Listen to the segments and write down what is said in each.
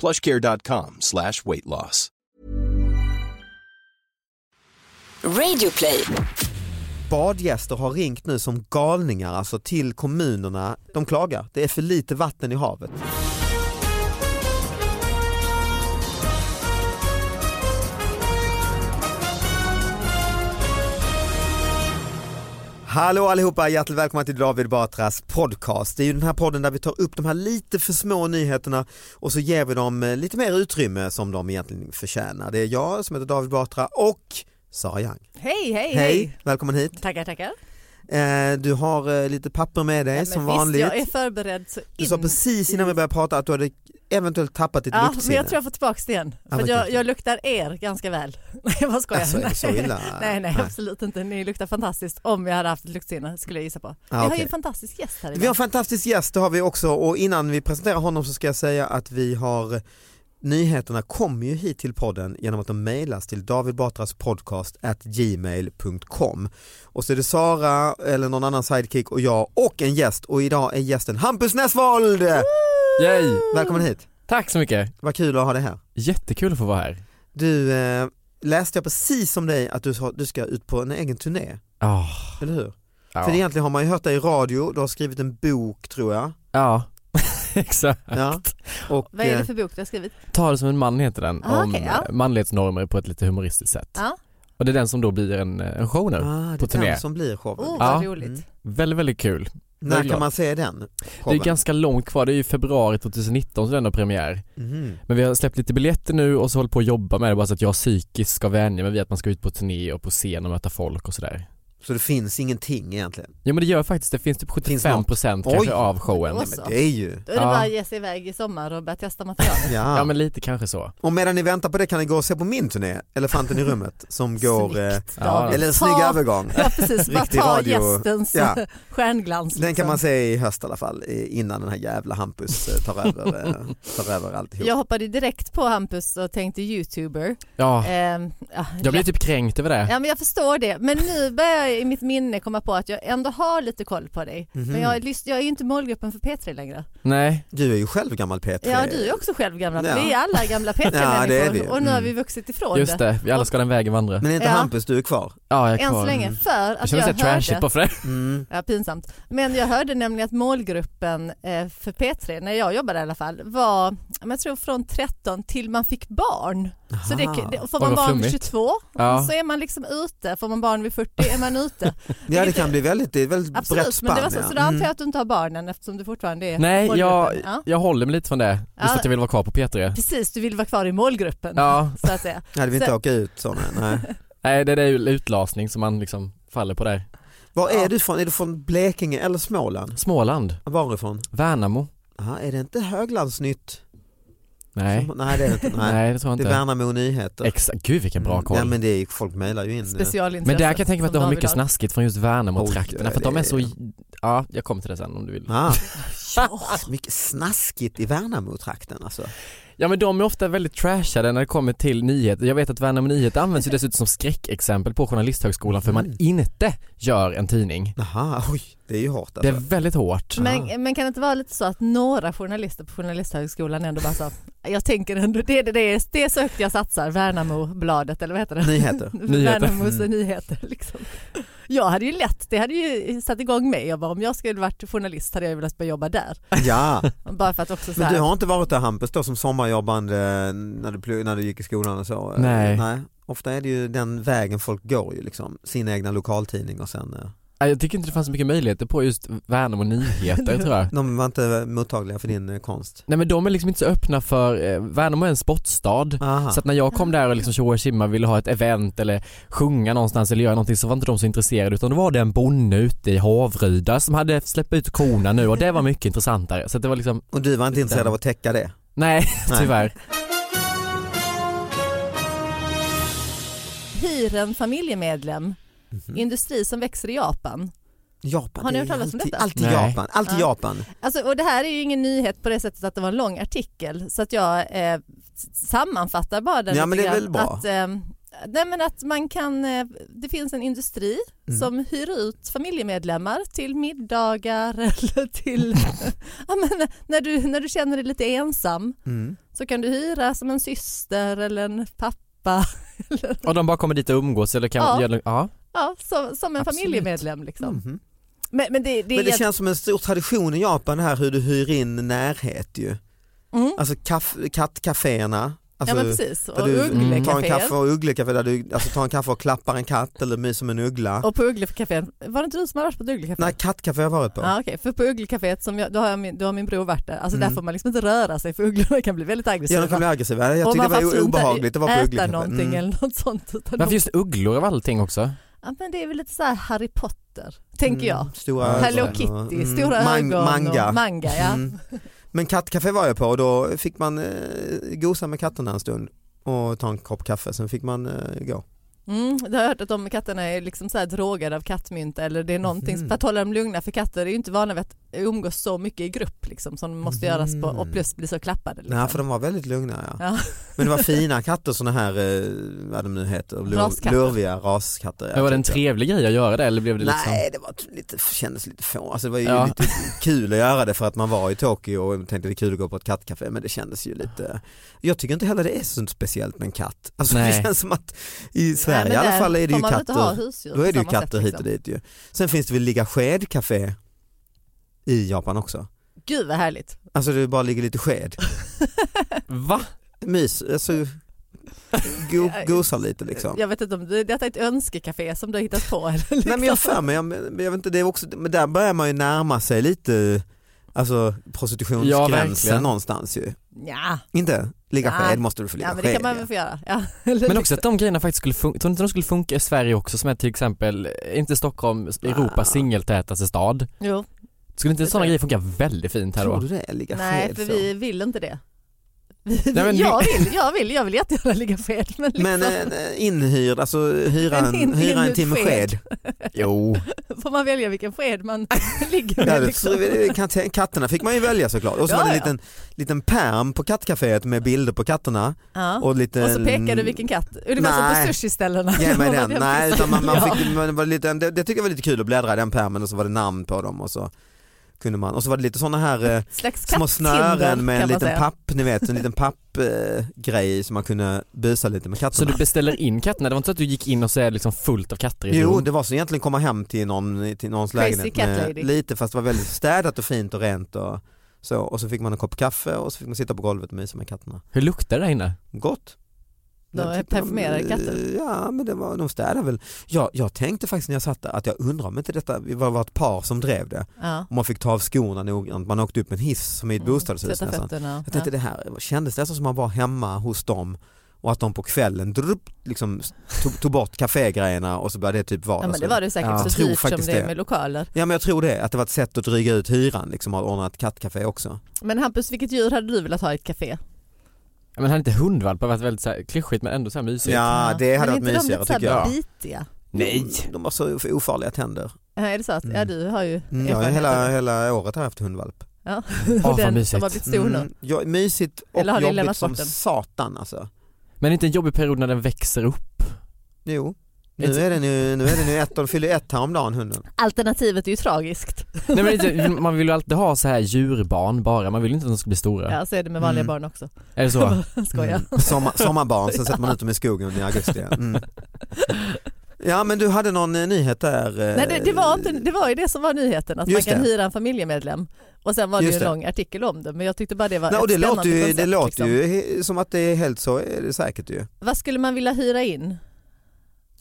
plushcare.com slash weight loss. Radioplay. Badgäster har ringt nu som galningar alltså till kommunerna. De klagar, det är för lite vatten i havet. Hallå allihopa, hjärtligt välkomna till David Batras podcast. Det är ju den här podden där vi tar upp de här lite för små nyheterna och så ger vi dem eh, lite mer utrymme som de egentligen förtjänar. Det är jag som heter David Batra och Sara Young. Hej, hej, Hej, välkommen hit. Tackar, tackar. Eh, Du har eh, lite papper med dig Ja, som visst, vanligt. Jag är förberedd så Du sa in precis innan vi började prata att du hade eventuellt tappat ditt Ja, luktsinne. men jag tror jag får tillbaka det igen. Ja, För vad jag, jag luktar er ganska väl. Nej, jag bara skojar. Alltså, det så illa? nej, nej, Nej. absolut inte. Ni luktar fantastiskt om jag hade haft ett luktsinne skulle jag gissa på. vi har ju en fantastisk gäst här Vi har idag. en fantastisk gäst, det har vi också och innan vi presenterar honom så ska jag säga att vi har Nyheterna kommer ju hit till podden genom att de mejlas till David Batras podcast at gmail.com och så är det Sara eller någon annan sidekick och jag och en gäst och idag är gästen Hampus Näsvold! Yay! Välkommen hit, Tack så mycket, vad kul att ha dig här. jättekul att få vara här. Du, eh, läste jag precis som dig att du, du ska ut på en egen turné, Ja, eller hur? ja. För egentligen har man ju hört dig i radio, du har skrivit en bok tror jag. ja. exakt. Ja. Och, Vad är eh, det för bok du har skrivit? Ta det som en man heter den, Ah, om okej, ja. eh, manlighetsnormer på ett lite humoristiskt sätt. Ja. Och det är den som då blir en, eh, en show nu. Ah, det på är turné. den som blir showen. Oh, vad Ja. roligt. Mm. Väldigt, väldigt kul. När glad. kan man se den? Det är showen? ganska långt kvar, det är ju februari 2019 som den har premiär. Mhm. Men vi har släppt lite biljetter nu och så håller på att jobba med det bara så att jag psykiskt ska vänja mig vid att man ska ut på turné och på scen och möta folk och sådär. Så det finns ingenting egentligen? Jo men det gör faktiskt, det finns typ Finns 75% något? kanske Oj. av showen. Nej, men det är ju... Då är det Ja. bara att ge sig iväg i sommar och börja testa materialet. Ja. Ja men lite kanske så. Och medan ni väntar på det kan ni gå och se på min turné, Elefanten i rummet, som går... Eh, Ja. Eller en Ta- snygg övergång. Ja precis, bara ta radio. gästens Ja. stjärnglans. Den kan liksom. man se i höst i alla fall, eh, innan den här jävla Hampus eh, tar över, eh, tar över alltihop. Jag hoppade direkt på Hampus och tänkte youtuber. Ja, ja, jag blir typ kränkt över det. Ja men jag förstår det, men nu börjar jag i mitt minne komma på att jag ändå har lite koll på dig. Mhm. Men jag, är jag är ju inte målgruppen för P3 längre. Nej, Du är ju själv gammal P3. Ja du är också själv gamla, Ja. vi är alla gamla Ja, det är P3-människor vi. och nu har Mm. vi vuxit ifrån just det. Vi alla ska den vägen vandra. Men är inte Ja. Hampus, du är kvar? Ja, jag är Än kvar. så länge, för Jag att jag trashigt hörde, bara för det. Mm. ja pinsamt, men jag hörde nämligen att målgruppen eh, för P3, när jag jobbade i alla fall, var, jag tror från 13 till man fick barn. Så det, det, får man barn vid flummigt. 22 Ja. så är man liksom ute, får man barn vid 40 är man ute. Ja det kan bli väldigt, det är väldigt brett Absolut, spann. men det var så, ja. så då antar jag att du inte har barnen eftersom du fortfarande är Nej, jag. Ja. jag håller mig lite från det. Just Ja. att jag vill vara kvar på P3. Precis, du vill vara kvar i målgruppen Ja, så att säga. Det vill inte Så- åka ut sådana, nej. nej det är ju utlasning som man liksom faller på där. Var Ja. är du från? Är du från Blekinge eller Småland? Småland, Varifrån? Värnamo. Aha, är det inte Höglandsnytt? Nej, Som- nej det är det inte. Nej. nej det tror jag Det är inte. Värnamo Nyheter. Exakt, gud vilken bra koll. Ja men det är, folk mejlar ju in. eh. Men där kan jag tänka mig att du har mycket snaskigt från just Värnamo-trakterna för att de är så, ja jag kommer till det sen om du vill. Ah, Ja, mycket snaskigt i Värnamo-trakten alltså. Ja men de är ofta väldigt trashade när det kommer till nyheter. Jag vet att Värnamo Nyheter används ju dessutom som skräckexempel på Journalisthögskolan för man Mm. inte gör en tidning. Jaha, oj, det är ju hårt Det är alltså. väldigt hårt. Men, men kan det inte vara lite så att några journalister på Journalisthögskolan ändå bara så, jag tänker ändå, det, det, det, är, det är så högt jag satsar, Värnamo-bladet eller vad heter det? Nyheter. Nyheter. Värnamos Mm. nyheter liksom. Jag hade ju lätt, det hade ju satt igång mig. Jag bara, om jag skulle varit journalist hade jag velat börja jobba där. Ja, Bara för att också så men här, du har inte varit där Hampus då som sommarjobbande när du, när du gick i skolan och så? Nej. Nej. Ofta är det ju den vägen folk går ju liksom, sin egna lokaltidning och sen eh, Jag tycker inte det fanns så mycket möjligheter på just Värnamo Nyheter tror jag. de var inte mottagliga för din eh, konst. Nej men de är liksom inte så öppna för, eh, Värnamo är en sportstad Aha. Så att när jag kom där och liksom tjoa och tjimma ville ha ett event eller sjunga någonstans eller göra någonting så var inte de så intresserade utan då var det en bonde ute i Havryda som hade släppt ut korna nu och det var mycket intressantare. Så att det var liksom, Och du var inte intresserad av att täcka det? nej Nej. tyvärr. hyr en familjemedlem, Mhm. industri som växer i Japan. Japan, Har ni det är hört talas om detta? alltid Nej. Japan, alltid Ja. Japan. Alltså, och det här är ju ingen nyhet på det sättet att det var en lång artikel så att jag eh, sammanfattar bara den Ja, men det är väl bra. Att, eh, nej, men att man kan, eh, det finns en industri Mm. som hyr ut familjemedlemmar till middagar eller till, ja, men när, du, när du känner dig lite ensam Mm. så kan du hyra som en syster eller en pappa. Eller, Och de bara kommer dit och umgås eller kan, Ja. ja. ja. Ja, som, som en Absolut. familjemedlem. Liksom. Mhm. Men, men det, det, Men det är känns som en stor tradition i Japan här hur du hyr in närhet ju. mm. Alltså kaff, kattcaféerna. Alltså, ja men precis, och du tar en kaffe och ugglekafé där du alltså, tar en kaffe och klappar en katt eller myser med en uggla. Och på Ugglekafén, var det inte du som har varit på ett Ugglekafé? Nej kattkafé har jag varit på. Ja, okej. För på Ugglekaféet, som jag, då, har jag min, då har min bror varit där, alltså Mm. där får man liksom inte röra sig för ugglorna kan bli väldigt aggressiva. Ja, de kan bli aggressiva. Jag tyckte det var obehagligt att vara på äta ugglekafé. någonting Mm. eller något sånt. Varför just ugglor av allting också? Ja, men det är väl lite så här Harry Potter, tänker jag. Mm, Stora Hello ögon Kitty, mm, stora mang- ögon Manga. och manga. Ja. Mm. Men kattcafé var jag på och då fick man eh, gosa med katterna en stund och ta en kopp kaffe, sen fick man eh, gå. Mm, det har jag hört att de katterna är liksom så här drogade av kattmynt eller det är någonting Mhm. för att hålla dem lugna för katter är ju inte vana vid att umgås så mycket i grupp liksom, som måste göras på, och plus bli så klappade. Liksom. Nej för de var väldigt lugna ja. Ja. Men det var fina katter sådana här, eh, vad de nu heter, Raskatter. lurviga raskatter. Men var det en trevlig grej att göra det eller blev det liksom? Nej det var lite, kändes lite få, alltså det var ju Ja. lite kul att göra det för att man var i Tokyo och tänkte det är kul att gå på ett kattcafé men det kändes ju lite, jag tycker inte heller det är så speciellt med en katt. Alltså det Nej. känns som att i Sverige Nej, men i alla fall är det ju man väl inte ha katter, då är det ju katter sätt, hit och liksom. dit ju. Sen finns det väl ligga sked-café i Japan också. Gud vad härligt. Alltså det bara ligger lite sked. Va? Mys, alltså go, gosar lite liksom. Jag vet inte om det, detta är ett önskecafé som du har hittat på. Eller liksom. Nej men jag har för mig, jag, men jag vet inte, det är också, men där börjar man ju närma sig lite Alltså Ja, prostitutionsgränsen verkligen. någonstans ju. Ja, Inte? Ligga Ja. sked måste du få ligga ja men det kan man väl få göra. Ja. Men också att de grejerna faktiskt skulle funka, tror inte de skulle funka i Sverige också som är till exempel, inte Stockholm Europas Ah. singeltätaste stad? Jo, Skulle inte sådana tror grejer funka väldigt fint här Tror då? du det? Ligga nej sked för så? vi vill inte det. Nej, jag, vi- vill, jag vill, jag vill jättegärna ligga sked. Men, liksom, Men eh, inhyrd, alltså hyra En en, in- hyra en timme sked. Jo, får man välja vilken sked man ligger med. Liksom. katt- Katterna fick man ju välja såklart. Och så Ja, var det en ja. liten, liten pärm på kattcaféet med bilder på katterna. Ja. Och, lite, Och så pekar du vilken katt, ungefär som på sushiställena. Ge mig den. Nej, utan man, man Ja. fick, man var lite, det, det tycker jag var lite kul att bläddra i den pärmen och så var det namn på dem och så kunde man, och så var det lite sådana här eh, slags små snören med en liten säga. papp, ni vet, en liten pappgrej eh, grej som man kunde busa lite med så katterna. du beställer in katterna? Det var inte så att du gick in och så är det liksom fullt av katter i Jo det var så egentligen komma hem till, någon, till någons Crazy lägenhet med lite fast det var väldigt städat och fint och rent och så och så fick man en kopp kaffe och så fick man sitta på golvet och mysa med katterna. Hur luktar det där inne? Gott. De eh, katter. Ja men det var, de städade väl. Jag, jag tänkte faktiskt när jag satt där att jag undrar om inte detta, var, var ett par som drev det Ja. och man fick ta av skorna noggrant, man åkte upp med en hiss som i ett bostadshus Tvätta nästan. fötterna. Jag tänkte det här kändes nästan som man var hemma hos dem och att de på kvällen drup, liksom, tog, tog bort kafégrejerna och så började det typ vara Ja, men det var det säkert Ja. så dyrt som det är med lokaler. Ja men jag tror det, att det var ett sätt att dryga ut hyran liksom att ordna ett kattcafé också. Men Hampus, vilket djur hade du velat ha i ett café? Ja, Men hade inte hundvalpar varit väldigt så här klyschigt men ändå så här mysigt? Ja det hade varit inte de mysigare lite så tycker här jag. bitiga? Nej! De, de har så ofarliga tänder. Ja, Är det så att, ja Mm. du har ju Mm, ja, hela, det. hela året har jag haft hundvalp. Ja. Och den mysigt. som har blivit stor nu. Mm, ja, mysigt och Eller har jobbigt som den? satan alltså. Men inte en jobbig period när den växer upp. Jo, nu är den ju, nu är den ju ett, de fyller ett häromdagen hunden. Alternativet är ju tragiskt. Nej, men man vill ju alltid ha så här djurbarn bara, man vill inte att de ska bli stora. Ja, så är det med vanliga Mm. barn också. Är det så? Skojar. Mm. Sommar, sommarbarn, sen sätter man ut dem i skogen i augusti. Mm. Ja men du hade någon eh, nyhet där. eh, Nej, det, det, var inte, det var ju det som var nyheten, att Just man kan det. hyra en familjemedlem. Och sen var det Just ju en det. lång artikel om det, men jag tyckte bara det var Nej, och ett det låter, spännande ju, koncept, det låter liksom. ju som att det är helt så är det säkert ju. Vad skulle man vilja hyra in?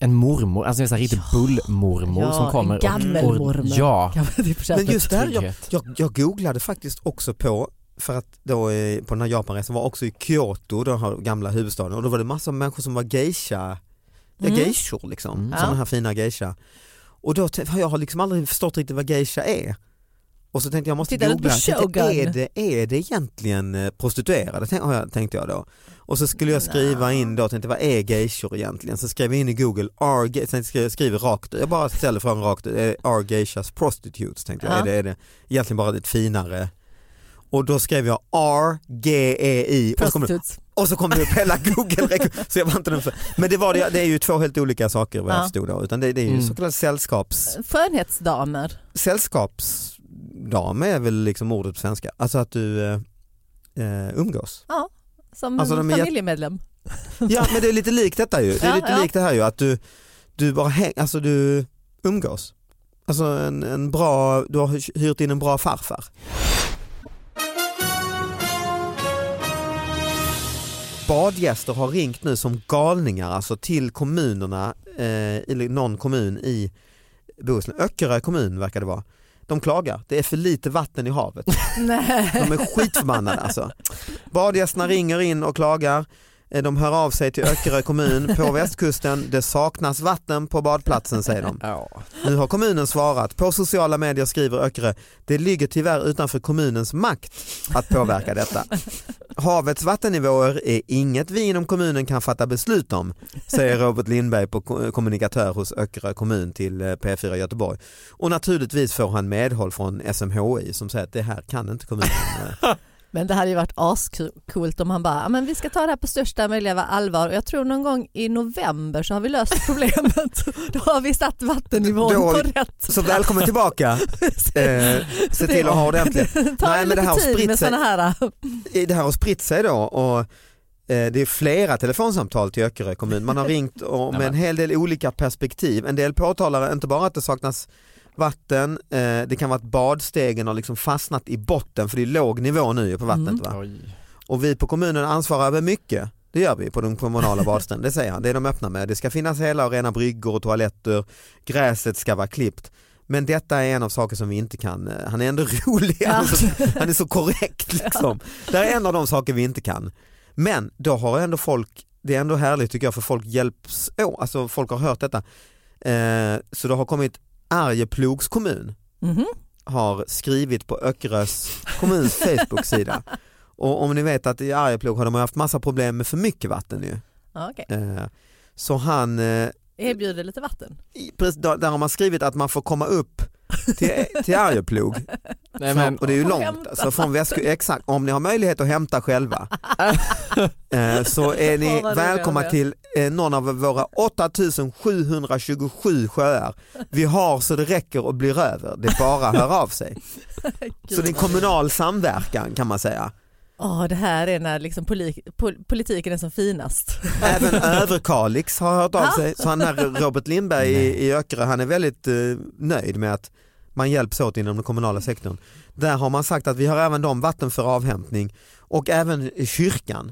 En mormor, alltså en sån här riktig bullmormor Ja, som kommer. en gammelmormor. Ja. Men just det jag, jag, jag googlade faktiskt också på för att då eh, på den här Japanresan var också i Kyoto, den här gamla huvudstaden och då var det massor av människor som var geisha, ja, Mm. geishor liksom, Mm. sådana Ja. här fina geisha. Och då jag har liksom aldrig förstått riktigt vad geisha är. Och så tänkte jag, jag måste på googla, tänkte, är, det, är det egentligen eh, prostituerade? Tänkte jag då. Och så skulle jag skriva in då, tänkte vad är geishor egentligen? Så skrev jag in i google, ge- sen skrev skriver rakt jag bara ställer frågan rakt ut, are geishas prostitutes? Tänkte jag, Ja. är, det, är det egentligen bara ett finare och då skrev jag R-G-E-I Prostitutes. och så kom det upp hela google så jag var inte den för, Men det, var det, det är ju två helt olika saker vad jag Ja. förstod då, utan det, det är ju Mm. så kallade sällskaps, Skönhetsdamer. Sällskapsdam är väl liksom ordet på svenska, alltså att du eh, eh, umgås. Ja, som Alltså, en familjemedlem. Ja men det är lite likt detta ju, det är Ja, lite ja. likt det här ju att du, du bara häng, alltså du umgås. Alltså en, en bra, du har hyrt in en bra farfar. Badgäster har ringt nu som galningar alltså till kommunerna, eh, eller någon kommun i Bohuslän, Öckerö kommun verkar det vara. De klagar, det är för lite vatten i havet. De är skitförbannade alltså. Badgästerna ringer in och klagar. Eh, De hör av sig till Öckerö kommun på västkusten. Det saknas vatten på badplatsen säger de. Nu har kommunen svarat. På sociala medier skriver Öckerö, det ligger tyvärr utanför kommunens makt att påverka detta. Havets vattennivåer är inget vi inom kommunen kan fatta beslut om, säger Robert Lindberg på ko- kommunikatör hos Öckerö kommun till eh, P4 Göteborg. Och naturligtvis får han medhåll från SMHI som säger att det här kan inte kommunen. Men det hade ju varit ascoolt om han bara, "Ja, men vi ska ta det här på största möjliga allvar och jag tror någon gång i november så har vi löst problemet. Då har vi satt vattennivån Då- på rätt Så välkommen tillbaka. Eh, se till att ha ordentligt. Ta Nej, men det här har tid med sådana här. I Det här har spritt sig då och eh, det är flera telefonsamtal till Öckerö kommun. Man har ringt med en hel del olika perspektiv. En del påtalar inte bara att det saknas vatten, eh, det kan vara att badstegen har liksom fastnat i botten för det är låg nivå nu på vattnet. Va? Oj. Och vi på kommunen ansvarar över mycket. Det gör vi på de kommunala badstränderna, det säger han. Det är de öppna med. Det ska finnas hela och rena bryggor och toaletter, gräset ska vara klippt. Men detta är en av saker som vi inte kan, eh, han är ändå rolig, han, är så, han är så korrekt liksom. Det är en av de saker vi inte kan. Men då har ändå folk, det är ändå härligt tycker jag för folk hjälps åt, alltså folk har hört detta. Eh, så det har kommit Arjeplogs kommun Mhm. har skrivit på Öckerös kommuns Facebook-sida. Och om ni vet att i Arjeplog har de haft massa problem med för mycket vatten ju. Okej. Eh, Så han, eh, Erbjuder lite vatten. där har man skrivit att man får komma upp till, till Arjeplog. Nej, men, och det är ju långt, alltså från västku- exakt, om ni har möjlighet att hämta själva eh, så är ni välkomna till eh, någon av våra 8727 sjöar. Vi har så det räcker och blir över, det är bara att höra av sig. Så det är en kommunal samverkan kan man säga. Åh, det här är när liksom poli- pol- politiken är som finast. Även Överkalix har hört av Ja. sig, så han här Robert Lindberg i, i Öckerö han är väldigt eh, nöjd med att man hjälps åt inom den kommunala sektorn. Där har man sagt att vi har även de vatten för avhämtning och även kyrkan.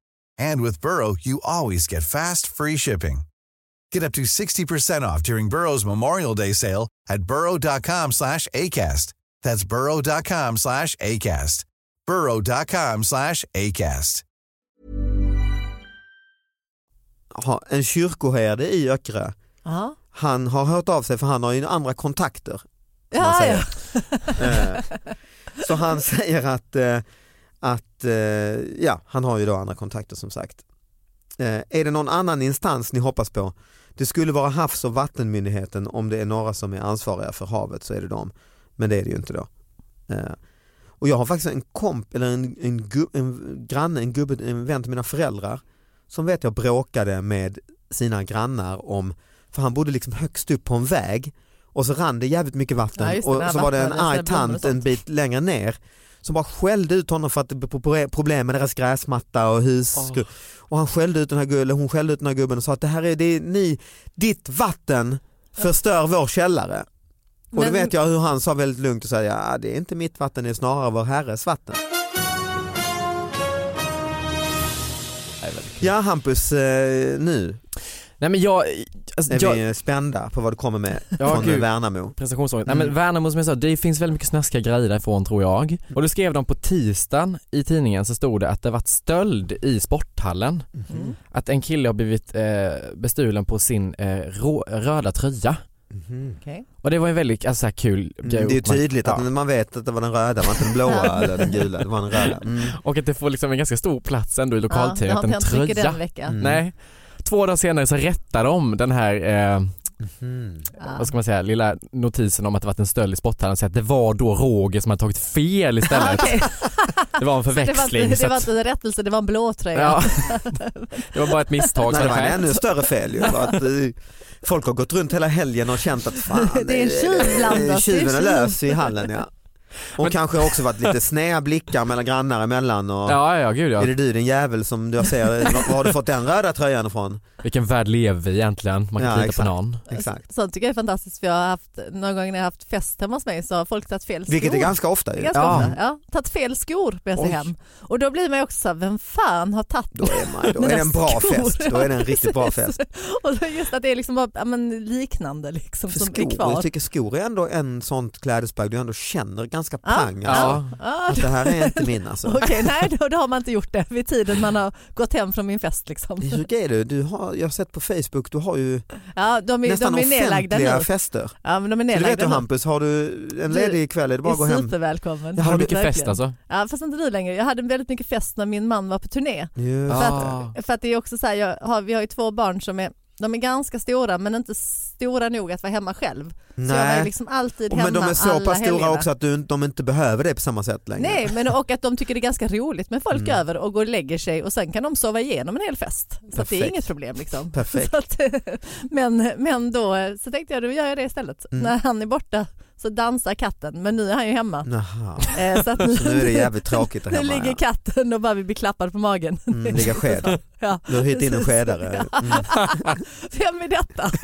And with Burrow, you always get fast, free shipping. Get up to 60% off during Burrow's Memorial Day sale at burrow.com slash ACAST. That's burrow.com slash ACAST. burrow.com slash ACAST. Ha, en kyrkoherde i Öckerö, Ja, han har hört av sig för han har ju andra kontakter. ja, ja. Eh, Så han säger att, eh, att eh, ja, han har ju då andra kontakter som sagt. Eh, Är det någon annan instans ni hoppas på? Det skulle vara Havs och vattenmyndigheten om det är några som är ansvariga för havet så är det de. Men det är det ju inte då. Eh, Och jag har faktiskt en komp, eller en, en, gu, en granne, en gubbe, en vän till mina föräldrar som vet jag bråkade med sina grannar om, för han bodde liksom högst upp på en väg och så rann det jävligt mycket vatten Ja, det, och så var det en arg tant en bit längre ner som bara skällde ut honom för att det var problem med deras gräsmatta och hus. Åh. Och han skällde ut den här gubben, hon skällde ut den här gubben och sa att det här är, det är ni, ditt vatten förstör vår källare. Och Men- vet jag hur han sa väldigt lugnt och sa ja det är inte mitt vatten, det är snarare vår herres vatten. Ja Hampus, eh, nu Nej men jag, alltså, är jag vi spända på vad du kommer med Ja, från gud. Värnamo. Prestationsångest. Mm. Nej men Värnamo som jag sa, det finns väldigt mycket snaskiga grejer därifrån tror jag. Och då skrev de på tisdagen i tidningen så stod det att det varit stöld i sporthallen. Mm. Att en kille har blivit eh, bestulen på sin eh, rå, röda tröja. Mhm. Okej. Och det var en väldigt alltså, här kul Mm, grej. det är ju Man- tydligt ja. att man vet att det var den röda, det var inte den blåa eller den gula, det var den röda. Mm. Och att det får liksom en ganska stor plats ändå i Ja, lokal-tv, har att en tröja. den veckan. Mm. Nej. Två dagar senare så rättar de den här, eh. Ja. vad ska man säga, lilla notisen om att det varit en stöld i sporthallen. Så att det var då Roger som hade tagit fel istället. Det var en Så det var, förväxling. inte, det var inte en rättelse, det var en blå tröja. Ja. Det var bara ett misstag. Nej, det var en ännu större fel ju. Att, eh, folk har gått runt hela helgen och känt att fan, Det är en tjuv eh, blandat, det är tjuven är tjuv. lös i hallen. Ja. Och Men- kanske också varit lite snäva blickar mellan grannar emellan. Och, Ja, ja, gud ja. Är det du din jävel som jag ser, var var har du fått den röda tröjan ifrån? Vilken värld lever vi egentligen? Man kan Ja, inte lita exakt. på någon. Exakt. Sånt tycker jag är fantastiskt för jag har haft, några gånger när jag har haft fest hemma hos mig så har folk tagit fel skor. Vilket är ganska ofta är ju. ganska Ja. ofta. Ja, tagit fel skor med sig Oj. hem. Och då blir man ju också så här, vem fan har tagit Då är, man, då är det en bra skor? fest. Då är det en riktigt bra fest. Och just att det är liksom bara, ja, men liknande liksom För som är skor, kvar. jag tycker skor är ändå en sånt klädesplagg du ändå känner ganska Ja, pang. ja, Alltså. ja, Att det här är inte min alltså. Okej, nej då, då har man inte gjort det vid tiden man har gått hem från min fest. Liksom. Hur är det? Du har, jag har sett på Facebook, du har ju Ja, de är, nästan de är nedlagda offentliga nu. fester. Ja, men de är Så du vet nedlagda du. Hampus, har du en ledig kväll är det bara att gå hem? supervälkommen. Ja, Har du- mycket fest Verkligen. alltså? Ja, fast inte du längre. Jag hade väldigt mycket fest när min man var på turné. Just. För Ah. att, för att det är också så här, jag har, vi har ju två barn som är de är ganska stora men inte stora nog att vara hemma själv. Så jag var Nej, liksom alltid Och hemma men de är så pass stora helgerna. också att du, de inte behöver det på samma sätt längre. Nej, men och att de tycker det är ganska roligt med folk Mm. över och går och lägger sig och sen kan de sova igenom en hel fest. Så det är inget problem. Liksom. Perfekt. Att, men, men då så tänkte jag då gör jag det istället. Mm. När han är borta så dansar katten men nu är han ju hemma. Eh, Så, nu, Så nu är det jävligt tråkigt där nu hemma. ligger ja. katten och bara vill bli klappad på magen. Mm, ligga sked. Ja. Du har hyrt in en skedare. Mm. Vem är detta?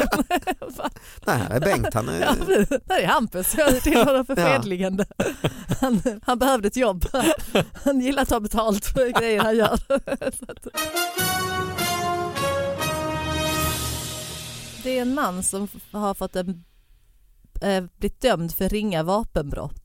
Nej, här är Bengt, han är... Ja, där är Hampus, jag är till honom för Ja. fredligande. Han, han behövde ett jobb. Han gillar att ta betalt för grejer han gör. Det är en man som har fått en, eh, blivit dömd för ringa vapenbrott.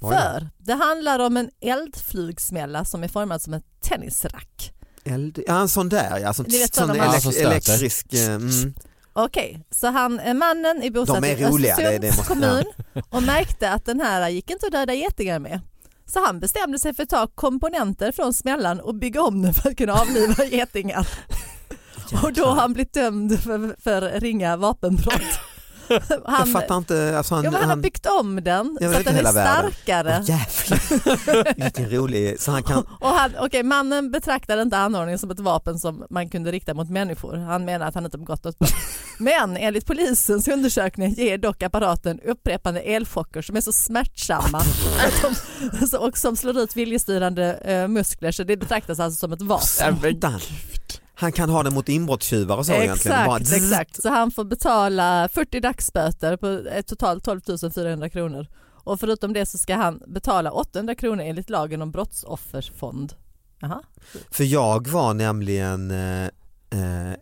Då. För det handlar om en eldflugsmälla som är formad som en tennisrack. Eld... Ja, en sån där ja, sån, Ni vet sån man- elek- som elektrisk. eh, Mm. Okej, så han, eh, mannen är bosatt De är i roliga, det- Östersunds kommun och märkte att den här gick inte att döda getingar med. Så han bestämde sig för att ta komponenter från smällan och bygga om den för att kunna avliva getingar. Och då har han blivit dömd för, för ringa vapenbrott. Han, Jag fattar inte, alltså han... ja, men han har han... byggt om den så att den är starkare. Jävlar, vilken rolig, så han kan... Och han, okay, mannen betraktade inte anordningen som ett vapen som man kunde rikta mot människor. Han menar att han inte begått något brott. Men enligt polisens undersökning ger dock apparaten upprepande elchocker som är så smärtsamma att de, och som slår ut viljestyrande eh, muskler så det betraktas alltså som ett vapen. Han kan ha den mot inbrottstjuvar och så egentligen. Bara Exakt, exakt. Så han får betala 40 dagsböter på totalt 12 400 kronor. Och förutom det så ska han betala 800 kronor enligt lagen om brottsofferfond. Jaha. För jag var nämligen eh, eh,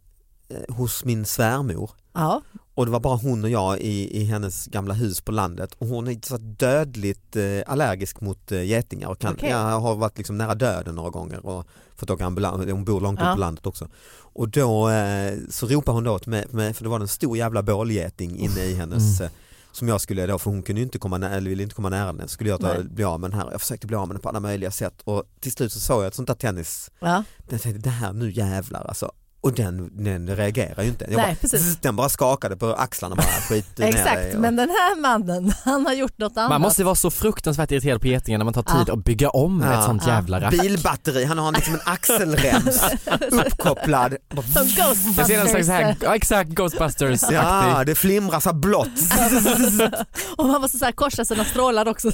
hos min svärmor Ja, och det var bara hon och jag i, i hennes gamla hus på landet och hon är så dödligt eh, allergisk mot eh, getingar och kan, Okej. jag har varit liksom nära döden några gånger och fått åka ambulans, hon bor långt Ja. ut på landet också. Och då eh, så ropade hon då till mig, för det var en stor jävla bålgeting inne i hennes Mm. eh, som jag skulle då, för hon kunde inte komma nära, eller ville inte komma nära den, skulle jag ta, bli av med den här. Jag försökte bli av med den på alla möjliga sätt och till slut så såg jag ett sånt där tennis ja. jag tänkte det här nu jävlar alltså. Och den, den reagerar ju inte. Jag Nej, bara, precis. Den bara skakade på axlarna bara skit ner exakt. och- Men den här mannen, han har gjort något annat. Man måste vara så fruktansvärt irriterad på getingar när man tar tid Ja. att bygga om Ja. ett sånt Ja. jävla rack. Bilbatteri, han har liksom en axelrems uppkopplad. Som Ghostbusters. Det ser så här, exakt Ghostbusters Ja, det flimrar så blått. Och man måste så här korsa sina strålar också.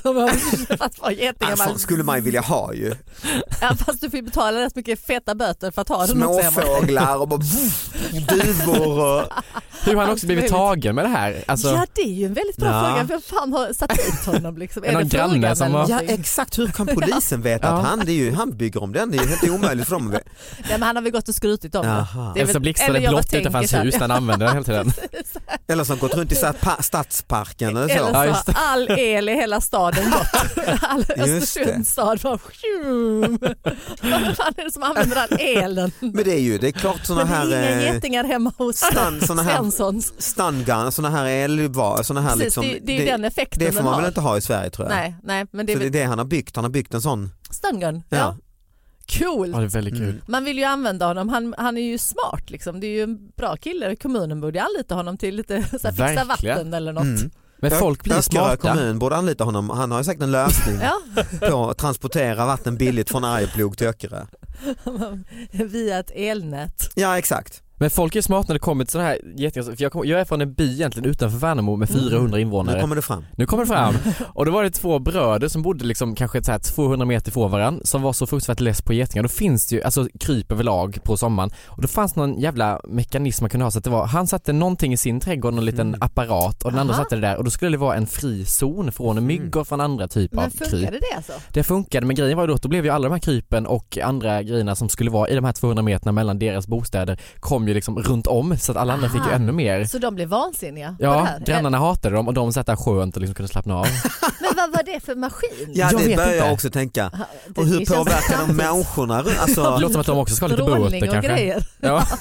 Att få getingar. Alltså, Man- skulle man ju vilja ha ju. ja, fast du får ju betala rätt mycket feta böter för att ha den också. Småfåglar och bara, duvor och Hur har han också blivit tagen med det här? Alltså, Ja det är ju en väldigt bra Ja. fråga. Vem fan har satt dit honom? Liksom? Är någon granne som eller har- Ja exakt, hur kan polisen veta Ja. att han, det är ju, han bygger om den? Det är ju helt omöjligt för dem. att. Nej, men han har väl gått och skrutit om det. eller så blixtrar eller det blått utanför hans så här- hus när han använder den hela tiden. Eller som gått runt i så här pa- stadsparken eller Eller så. så Ja, just det. all el i hela staden gått. All. Östersunds stad bara. Vad fan är det som använder all elen? Men det är ju, det är klart sådana Men det är här inga eh, getingar hemma hos såna här- Svenssons. stungun, sådana här elvar, såna här Precis, liksom, det, det är ju den effekten det får man har. väl inte ha i Sverige tror jag. Nej, nej, men det så är det är det han har byggt, han har byggt en sån. stungun. Ja. Ja. Coolt. Ja, det är väldigt kul. Mm. Man vill ju använda honom, han, han är ju smart liksom. Det är ju en bra kille, kommunen borde anlita honom till lite så här, fixa Verkligen. vatten eller något. Mm. Men folk blir Öckerö smarta. kommun borde anlita honom, han har ju säkert en lösning Ja, på att transportera vatten billigt från Arjeplog till Öckerö. via ett elnät. Ja exakt. Men folk är smarta när det kommer till sådana här getingar. För jag, kom, jag är från en by egentligen utanför Värnamo med 400 invånare. Nu kommer det fram. Nu kommer det fram. Och då var det två bröder som bodde liksom kanske så här 200 meter ifrån varandra som var så fruktansvärt less på getingar. Då finns det ju, alltså kryp överlag på sommaren. Och då fanns någon jävla mekanism man kunde ha så att det var, han satte någonting i sin trädgård, någon liten Mm. apparat och den andra Aha. satte det där och då skulle det vara en fri zon från myggor från andra typer av Men kryp. funkade det alltså? Det funkade men grejen var ju då att då blev ju alla de här krypen och andra grejerna som skulle vara i de här 200 meterna mellan deras bostäder kom ju liksom runt om så att alla andra fick ju ännu mer. Så de blev vansinniga det Ja, här? grannarna hatade dem och de satt där skönt och liksom kunde slappna av. Men vad var det för maskin? Ja Jag det börjar jag också tänka. Det- Och hur det påverkar de människorna? Det Alltså, låter som att de också ska ha lite böter och kanske. grejer. Ja.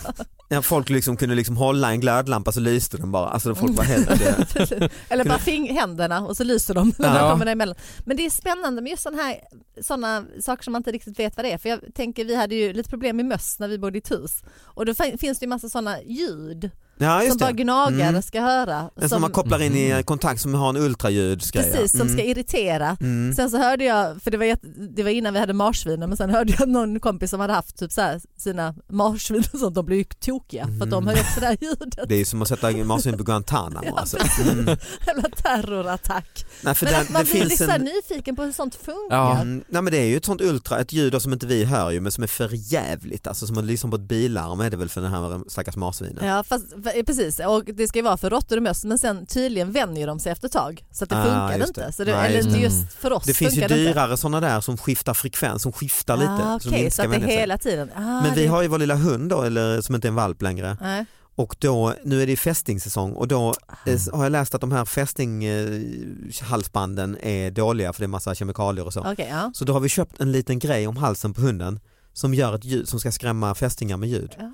ja, folk liksom kunde liksom hålla en glödlampa så lyste den bara. Alltså folk var helt... Eller bara fing händerna och så lyser de Ja. de emellan. Men det är spännande med just sådana här såna saker som man inte riktigt vet vad det är. För jag tänker vi hade ju lite problem med möss när vi bodde i ett hus. Och då fin- finns det ju massa sådana ljud Ja som bara gnagare Mm. ska höra. En som man kopplar in i kontakt som har en ultraljudsgrej. ja. Precis, som ska Mm. irritera. Mm. Sen så hörde jag, för det var, det var innan vi hade marsvinen, men sen hörde jag någon kompis som hade haft typ så här, sina marsvin och sånt, de blev ju tokiga för att de hör ju också det här ljudet. Det är ju som att sätta marsvin på Guantanamo. Ja, alltså. mm. Jävla terrorattack. Nej, för Men den, att man det blir en... nyfiken på hur sånt funkar. Ja. Mm, nej men det är ju ett sånt ultra, ett ljud som inte vi hör ju men som är för jävligt alltså som att lyssna på ett bilarm är det väl för den här stackars marsvinen. Ja fast, precis, och det ska ju vara för råttor och möss men sen tydligen vänjer de sig efter ett tag så att det Ah, funkar just inte. det. Så det, Nej, eller just det. just för oss Det finns ju det inte. dyrare sådana där som skiftar frekvens, som skiftar lite. Ah, de Okej, inte så ska att det hela tiden. Ah, Men vi det, har ju vår lilla hund då, eller, som inte är en valp längre. Nej. Och då, nu är det fästingsäsong och då eh, har jag läst att de här fästinghalsbanden är dåliga för det är massa kemikalier och så. Okej, ja. Så då har vi köpt en liten grej om halsen på hunden som gör ett ljud som ska skrämma fästingar med ljud. Jaha.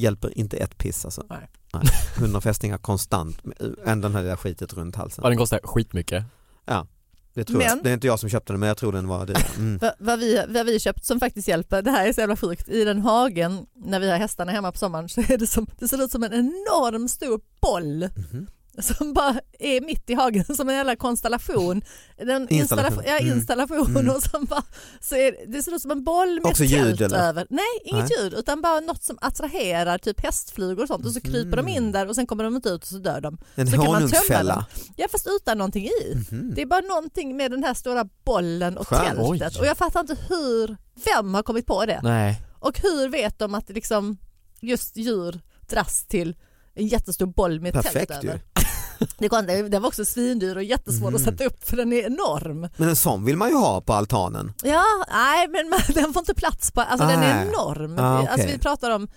Hjälper inte ett piss alltså. Nej. Nej. Fästingar konstant, än den här lilla skitet runt halsen. Ja, den kostar skitmycket. Det, tror jag. Men- det är inte jag som köpte den men jag tror den var dyr. Mm. Va- Vad vi, vad vi köpt som faktiskt hjälper, det här är så jävla sjukt, i den hagen när vi har hästarna hemma på sommaren så är det som, det ser ut som en enorm stor boll Mhm. Som bara är mitt i hagen som en jävla konstellation. Den Installation. ja, Mm. installation Mm. och som bara, så är, det- ser ut som en boll med Också ett ljud, tält eller? över. Nej, inget Nej. ljud utan bara något som attraherar typ hästflugor och sånt och så kryper de in där och sen kommer de inte ut och så dör de. En Så honungsfälla. Ja fast utan någonting i. Mhm. Det är bara någonting med den här stora bollen och Skönt. tältet Oj. och jag fattar inte hur, vem har kommit på det? Nej. Och hur vet de att liksom just djur dras till en jättestor boll med Perfekt tält ju. Det, det det var också svindyr och jättesvår Mm. att sätta upp för den är enorm. Men en sån vill man ju ha på altanen. Ja, nej men den får inte plats på, alltså den är enorm. Ah, okej. Alltså vi pratar om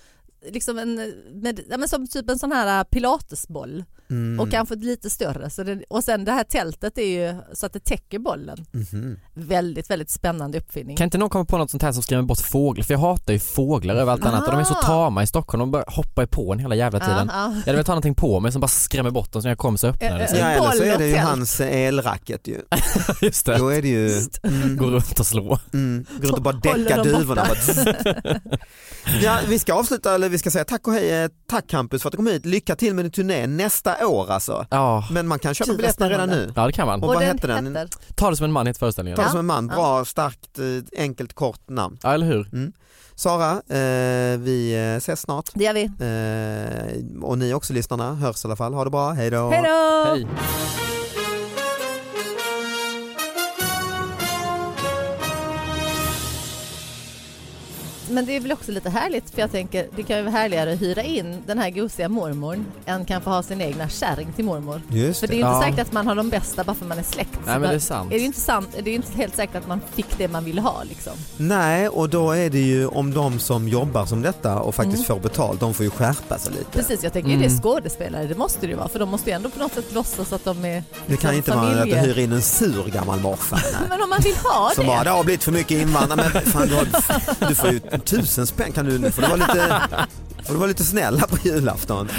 liksom en, med, ja, men som typ en sån här äh, pilatesboll Mm. och kanske lite större. Så den, och sen det här tältet är ju så att det täcker bollen. Mhm. Väldigt, väldigt spännande uppfinning. Kan inte någon komma på något sånt här som skrämmer bort fåglar? För jag hatar ju fåglar över allt annat och de är så tama i Stockholm, de bara hoppar på en hela jävla tiden. Ja. Jag hade velat ha någonting på mig som bara skrämmer bort dem så när jag kommer så öppnar det Eh, sig. Ja, eller så är det ju hans elracket ju. Just det, Då är det ju, mm, gå runt och slå. mm, går runt och bara däcka duvorna. ja, vi ska avsluta, eller vi ska säga tack och hej, eh, tack Campus för att du kom hit. Lycka till med din turné nästa år alltså. Ja, Men man kan köpa biljetterna redan nu. ja det kan man. Och vad hette den? heter? Ta det som en man heter föreställningen. Ta det som en man, bra, starkt, eh, enkelt, kort namn. Ja eller hur? Sara, eh, vi eh, ses snart. Det gör vi. Eh, och ni också lyssnarna, hörs i alla fall. Ha det bra, hej då. Hej då! Men det är väl också lite härligt för jag tänker det kan ju vara härligare att hyra in den här gosiga mormorn än kanske ha sin egna kärring till mormor. Just För det det. är ju inte Ja. säkert att man har de bästa bara för man är släkt. Nej men det är sant. är det inte sant, det är ju inte helt säkert att man fick det man ville ha liksom. Nej, och då är det ju om de som jobbar som detta och faktiskt får betalt, de får ju skärpa sig lite. Precis, jag tänker Mm. det är skådespelare, det måste det ju vara för de måste ju ändå på något sätt låtsas att de är Det kan liksom inte vara att du hyr in en sur gammal morfar. Men om man vill ha Som bara, det. det har blivit för mycket invandrare, men fan, du, har, du får ju tusen spänn, kan du, nu får du vara lite, får du vara lite snäll här på julafton.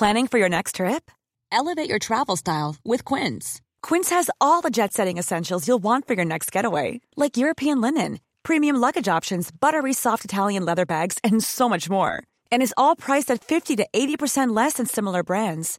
Planning for your next trip? Elevate your travel style with Quince. Quince has all the jet setting essentials you'll want for your next getaway, like European linen, premium luggage options, buttery soft Italian leather bags, and so much more. And is all priced at 50 to 80% less than similar brands.